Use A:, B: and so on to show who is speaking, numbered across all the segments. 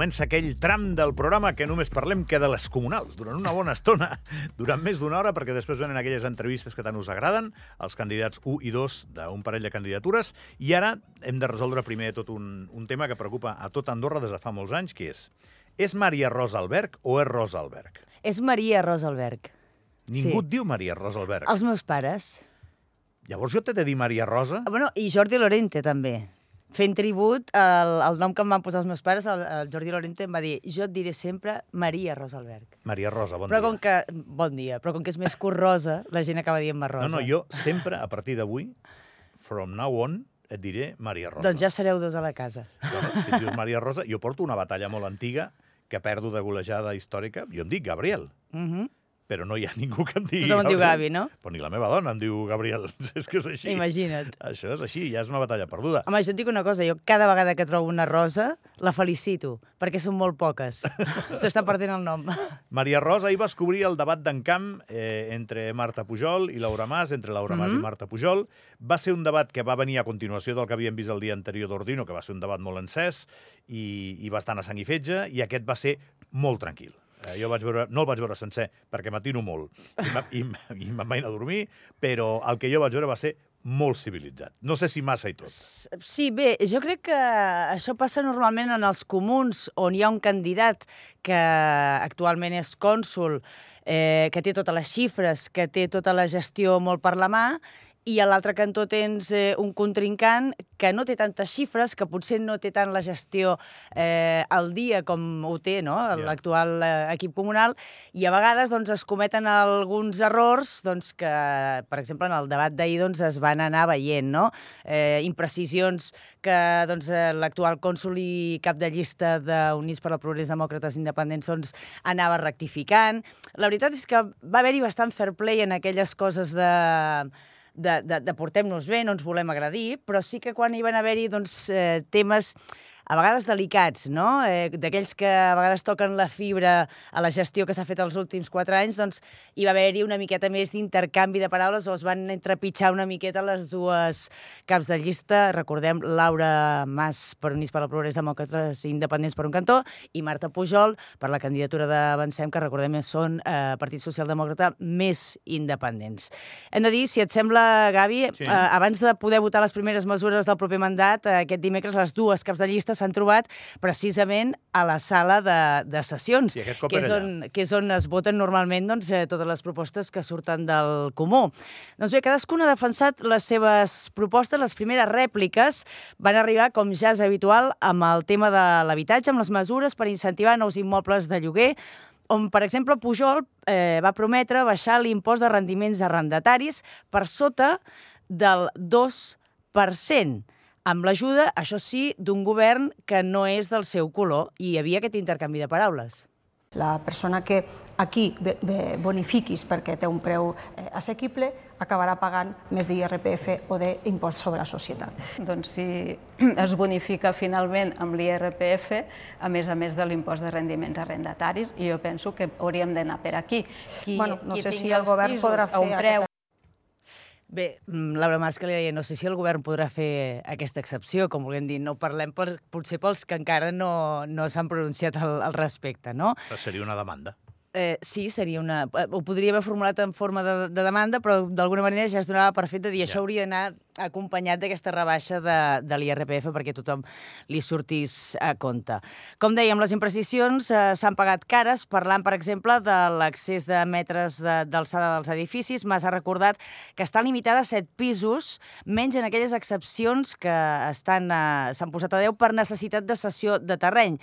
A: Comença aquell tram del programa que només parlem que de les comunals, durant una bona estona, durant més d'una hora, perquè després venen aquelles entrevistes que tant us agraden, els candidats 1 i 2 d'un parell de candidatures, i ara hem de resoldre primer tot un, un tema que preocupa a tot Andorra des de fa molts anys, que és, és Maria Rosa Alberg o és Rosa Alberg?
B: És Maria Rosalberg.
A: Ningú
B: Sí.
A: et diu Maria Rosa Alberg.
B: Els meus pares.
A: Llavors jo t'he de dir Maria Rosa?
B: Bueno, i Jordi Lorente, també. Fent tribut al, al nom que em van posar els meus pares, el, el Jordi Lorente em va dir jo et diré sempre Maria Rosalberg.
A: Maria Rosa, bon
B: però
A: dia.
B: com que... Bon dia. Però com que és més curt Rosa, la gent acaba dient-me Rosa.
A: No, no, jo sempre, a partir d'avui, from now on, et diré Maria Rosa.
B: Doncs ja sereu dos a la casa.
A: Bueno, si dius Maria Rosa, jo porto una batalla molt antiga que perdo de golejada històrica. Jo em dic Gabriel,
B: Uh
A: però no hi ha ningú que em digui
B: Tothom em diu Gavi, no?
A: Però ni la meva dona em diu Gabriel. és que és així.
B: Imagina't.
A: Això és així, ja és una batalla perduda.
B: Home, jo et dic una cosa, jo cada vegada que trobo una rosa la felicito, perquè són molt poques. S'està perdent el nom.
A: Maria Rosa ahir va descobrir el debat d'encamp eh, entre Marta Pujol i Laura Mas, entre Laura Mas
B: Mhm.
A: i Marta Pujol. Va ser un debat que va venir a continuació del que havíem vist el dia anterior d'Ordino, que va ser un debat molt encès i, i bastant a sang i fetge, i aquest va ser molt tranquil. Eh, jo vaig veure, no el vaig veure sencer, perquè matino molt i i, i me'n vaig a dormir, però el que jo vaig veure va ser molt civilitzat. No sé si massa i tot.
B: Sí, bé, jo crec que això passa normalment en els comuns, on hi ha un candidat que actualment és cònsul, eh, que té totes les xifres, que té tota la gestió molt per la mà, i a l'altre cantó tens eh, un contrincant que no té tantes xifres, que potser no té tant la gestió eh, al dia com ho té no? L'actual eh, equip comunal, i a vegades doncs, es cometen alguns errors doncs, que, per exemple, en el debat d'ahir doncs, es van anar veient, no? eh, imprecisions que doncs, eh, l'actual cònsul i cap de llista d'Units per al Progrés Demòcrates Independents doncs, anava rectificant. La veritat és que va haver-hi bastant fair play en aquelles coses de de, de, de portem-nos bé, no ens volem agradir, però sí que quan hi van haver-hi doncs, eh, temes a vegades delicats, no? Eh, D'aquells que a vegades toquen la fibra a la gestió que s'ha fet els últims quatre anys, doncs hi va haver-hi una miqueta més d'intercanvi de paraules o es van entrepitjar una miqueta les dues caps de llista. Recordem Laura Mas per Units per al Progrés Demòcrates Independents per un cantó i Marta Pujol per la candidatura d'Avancem, que recordem que són eh, Partit Socialdemòcrata més independents. Hem de dir, si et sembla, Gavi,
A: Sí.
B: eh, abans de poder votar les primeres mesures del proper mandat, eh, aquest dimecres les dues caps de llista s'han trobat precisament a la sala de, de sessions,
A: cop
B: que, és
A: allà.
B: on, que és on es voten normalment doncs, eh, totes les propostes que surten del comú. Doncs bé, cadascuna ha defensat les seves propostes. Les primeres rèpliques van arribar, com ja és habitual, amb el tema de l'habitatge, amb les mesures per incentivar nous immobles de lloguer, on, per exemple, Pujol eh, va prometre baixar l'impost de rendiments arrendataris per sota del 2%, amb l'ajuda, això sí, d'un govern que no és del seu color, i hi havia aquest intercanvi de paraules.
C: La persona que aquí bonifiquis perquè té un preu eh, assequible acabarà pagant més d'IRPF o d'impost sobre la societat.
D: Doncs si es bonifica finalment amb l'IRPF, a més a més de l'impost de rendiments arrendataris, i jo penso que hauríem d'anar per aquí. Qui,
C: Bueno, no
D: qui
C: sé si el govern podrà
D: a un
C: fer
D: preu
B: Bé, mm, Laura Mas que li deia, no sé si el govern podrà fer aquesta excepció, com volguem dir, no parlem per, potser pels que encara no, no s'han pronunciat al, al respecte, no?
A: Però seria una demanda.
B: Eh, sí, seria una... eh, Ho podria haver formulat en forma de, de demanda, però d'alguna manera ja es donava per fet de dir
A: Ja.
B: això hauria d'anar acompanyat d'aquesta rebaixa de, de l'IRPF perquè tothom li sortís a compte. Com dèiem, les imprecisions eh, s'han pagat cares, parlant, per exemple, de l'accés de metres de- d'alçada dels edificis. Mas ha recordat que està limitada a 7 pisos, menys en aquelles excepcions que eh, s'han posat a 10 per necessitat de cessió de terreny.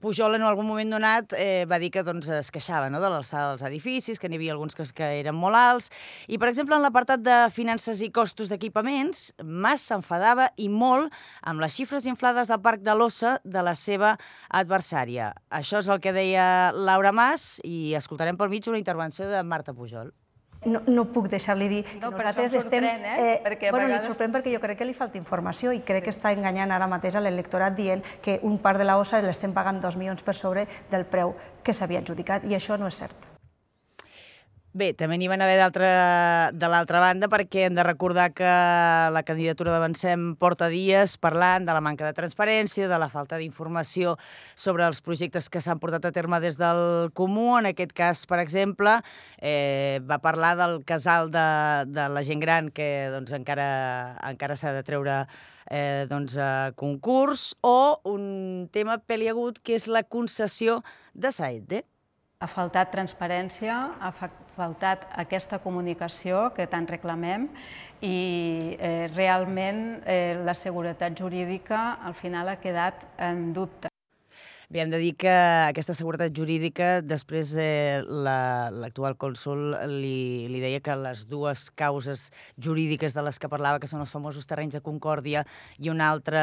B: Pujol en algun moment donat eh, va dir que doncs, es queixava no, de l'alçada dels edificis, que n'hi havia alguns que, que eren molt alts. I, per exemple, en l'apartat de finances i costos d'equipaments, Mas s'enfadava i molt amb les xifres inflades del parc de l'Ossa de la seva adversària. Això és el que deia Laura Mas i escoltarem pel mig una intervenció de Marta Pujol.
C: No, no puc deixar-li dir
D: No,
C: nosaltres
D: això em
C: estem...
D: sorprèn, eh? Perquè
C: bueno,
D: vegades-
C: li sorprèn perquè jo crec que li falta informació i crec que està enganyant ara mateix a l'electorat dient que un part de la OSA l'estem pagant dos milions per sobre del preu que s'havia adjudicat i això no és cert.
B: Bé, també n'hi van haver de l'altra banda perquè hem de recordar que la candidatura d'Avancem porta dies parlant de la manca de transparència, de la falta d'informació sobre els projectes que s'han portat a terme des del Comú. En aquest cas, per exemple, eh, va parlar del casal de, de la gent gran que doncs, encara, encara s'ha de treure eh, doncs, a concurs o un tema peliagut que és la concessió de Saedde.
D: Ha faltat transparència, ha faltat aquesta comunicació que tant reclamem i eh, realment eh, la seguretat jurídica al final ha quedat en dubte.
B: Bé, hem de dir que aquesta seguretat jurídica, després eh, l'actual la, cònsul li, li deia que les dues causes jurídiques de les que parlava, que són els famosos terrenys de concòrdia i un altre,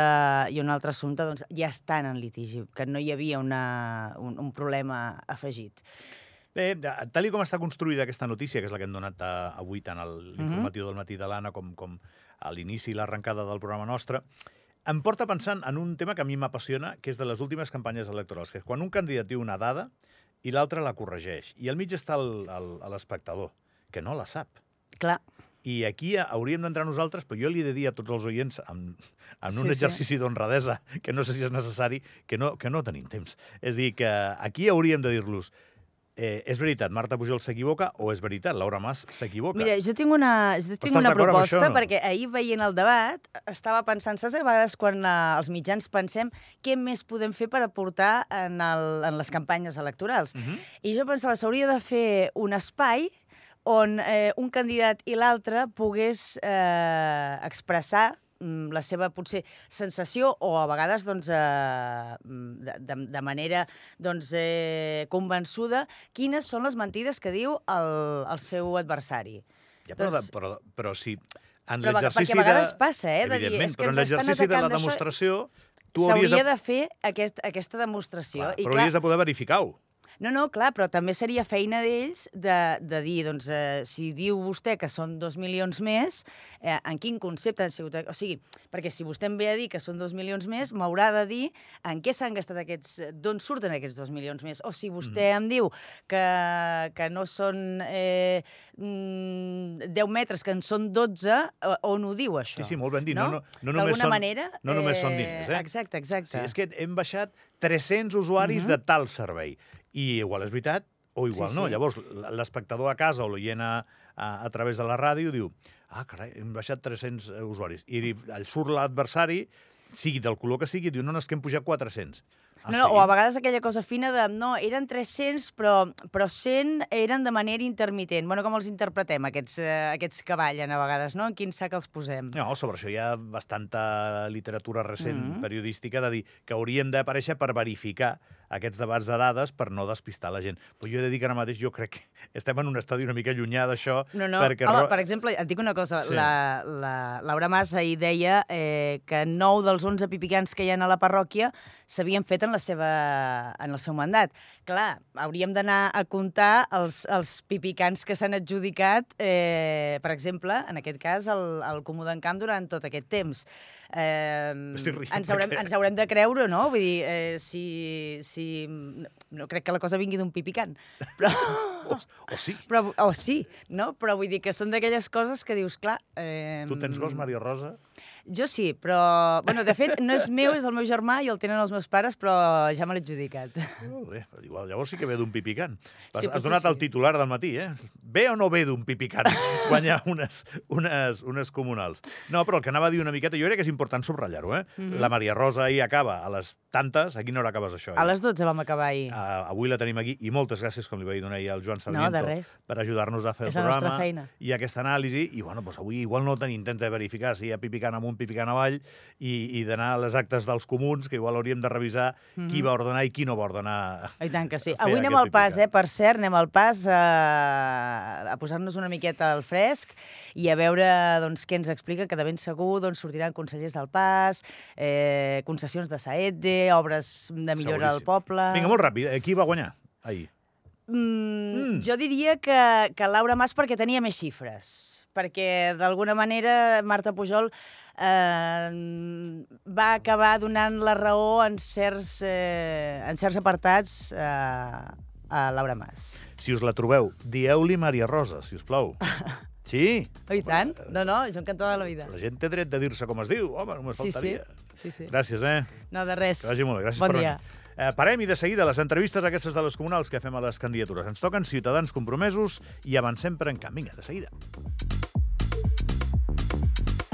B: i un altre assumpte, doncs ja estan en litigi, que no hi havia una, un, un problema afegit.
A: Bé, tal com està construïda aquesta notícia, que és la que hem donat a, eh, avui tant a l'informatiu
B: Mhm.
A: -huh. del matí de l'Anna com, com a l'inici i l'arrencada del programa nostre, em porta pensant en un tema que a mi m'apassiona, que és de les últimes campanyes electorals, que és quan un candidat diu una dada i l'altre la corregeix. I al mig està l'espectador, que no la sap.
B: Clar.
A: I aquí hauríem d'entrar nosaltres, però jo li he de dir a tots els oients, en, en un
B: Sí, sí.
A: exercici d'honradesa, que no sé si és necessari, que no, que no tenim temps. És dir, que aquí hauríem de dir-los eh, és veritat, Marta Pujol s'equivoca o és veritat, Laura Mas s'equivoca?
B: Mira, jo tinc una, jo tinc
A: Estàs
B: una proposta,
A: això no?
B: perquè ahir veient el debat estava pensant, saps a vegades quan eh, els mitjans pensem què més podem fer per aportar en, el, en les campanyes electorals?
A: Uh -huh.
B: I jo pensava, s'hauria de fer un espai on eh, un candidat i l'altre pogués eh, expressar la seva, potser, sensació o a vegades doncs, eh, de, de, de manera doncs, eh, convençuda quines són les mentides que diu el, el seu adversari.
A: Ja, però,
B: Doncs-
A: de, però, però si en
B: Però perquè
A: l'exercici
B: a vegades
A: de...
B: passa, eh, de dir, és que
A: però en l'exercici de la demostració
B: S'hauria
A: de,
B: de fer aquest, aquesta demostració.
A: clar,
B: I
A: però
B: clar,
A: hauries de poder verificar-ho.
B: No, no, clar, però també seria feina d'ells de, de dir, doncs, eh, si diu vostè que són dos milions més, eh, en quin concepte han sigut... O sigui, perquè si vostè em ve a dir que són dos milions més, m'haurà de dir en què s'han gastat aquests... d'on surten aquests dos milions més. O si vostè
A: Mm.
B: em diu que, que no són eh, mm, 10 metres, que en són 12, eh, on ho diu, això?
A: Sí, sí, molt ben dit. No, no, no només
B: D'alguna
A: són,
B: manera...
A: no només són diners, eh?
B: Exacte, exacte.
A: Sí, és que hem baixat 300 usuaris
B: Mhm.
A: de tal servei. I igual és veritat o igual
B: Sí,
A: no.
B: sí.
A: Llavors, l- l'espectador a casa o l'oient a, a, a través de la ràdio diu ah, carai, hem baixat 300 usuaris. I el surt l'adversari, sigui del color que sigui, diu, no, no, és que hem pujat 400. Ah,
B: No, no,
A: sí?
B: o a vegades aquella cosa fina de, no, eren 300, però, però 100 eren de manera intermitent. Bueno, com els interpretem, aquests, eh, aquests que ballen a vegades, no? En quin sac els posem?
A: No, sobre això hi ha bastanta literatura recent
B: Mhm.
A: periodística de dir que haurien d'aparèixer per verificar aquests debats de dades per no despistar la gent. Però jo he de dir que ara mateix jo crec que estem en un estadi una mica llunyà d'això.
B: No, no.
A: Perquè
B: Home, per exemple, et dic una cosa.
A: Sí.
B: La, la Laura Mas ahir deia eh, que 9 dels 11 pipicans que hi ha a la parròquia s'havien fet en, la seva, en el seu mandat. Clar, hauríem d'anar a comptar els, els pipicans que s'han adjudicat, eh, per exemple, en aquest cas, el, el Comú d'en Camp durant tot aquest temps. Eh, ens, haurem,
A: perquè-
B: ens haurem de creure, no? Vull dir, eh, si, si... No crec que la cosa vingui d'un pipicant, però...
A: O, o sí.
B: Però, o sí, no? Però vull dir que són d'aquelles coses que dius, clar... Eh,
A: Tu tens gos, Maria Rosa?
B: Jo sí, però... Bueno, de fet, no és meu, és del meu germà i el tenen els meus pares, però ja me l'he adjudicat.
A: Molt bé, però igual, llavors sí que ve d'un pipicant. Has,
B: Sí,
A: has donat el
B: sí.
A: titular del matí, eh? Ve o no ve d'un pipicant quan hi ha unes, unes, unes comunals? No, però el que anava a dir una miqueta, jo crec que és important subratllar-ho, eh?
B: Mhm.
A: La Maria Rosa ahir acaba a les tantes, a quina hora acabes això?
B: A
A: ahir?
B: les 12 vam acabar ahir.
A: Uh, avui la tenim aquí i moltes gràcies, com li vaig donar ahir al Joan Sarmiento,
B: res.
A: per ajudar-nos a fer
B: És
A: el programa i aquesta anàlisi. I bueno, doncs avui igual no tenim temps de verificar si hi ha pipicant amunt, pipicant avall i, i d'anar a les actes dels comuns, que igual hauríem de revisar qui
B: Mhm.
A: va ordenar i qui no va ordenar.
B: I tant que sí. Avui anem al pas, eh? Per cert, anem al pas a, a posar-nos una miqueta al fresc i a veure doncs, què ens explica, que de ben segur doncs, sortiran consellers del pas, eh, concessions de Saedde, obres de millora al
A: Seguríssim.
B: poble...
A: Vinga, molt ràpid. eh, Qui va guanyar ahir?
B: Mm,
A: Mm.
B: Jo diria que, que Laura Mas perquè tenia més xifres, perquè d'alguna manera Marta Pujol eh, va acabar donant la raó en certs, eh, en certs apartats eh, a Laura Mas.
A: Si us la trobeu, dieu-li Maria Rosa, si us plau. Sí,
B: Oh, i tant? No, no, jo encantada de la vida.
A: la gent té dret de dir-se com es diu. Home, només
B: Sí, sí.
A: faltaria.
B: sí, sí.
A: Gràcies, eh?
B: No, de res.
A: Que vagi molt bé. Gràcies
B: bon
A: per
B: dia.
A: venir. Eh, parem i de seguida les entrevistes aquestes de les comunals que fem a les candidatures. Ens toquen ciutadans compromesos i avancem per encamp. Vinga, de seguida.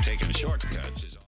E: Taking shortcuts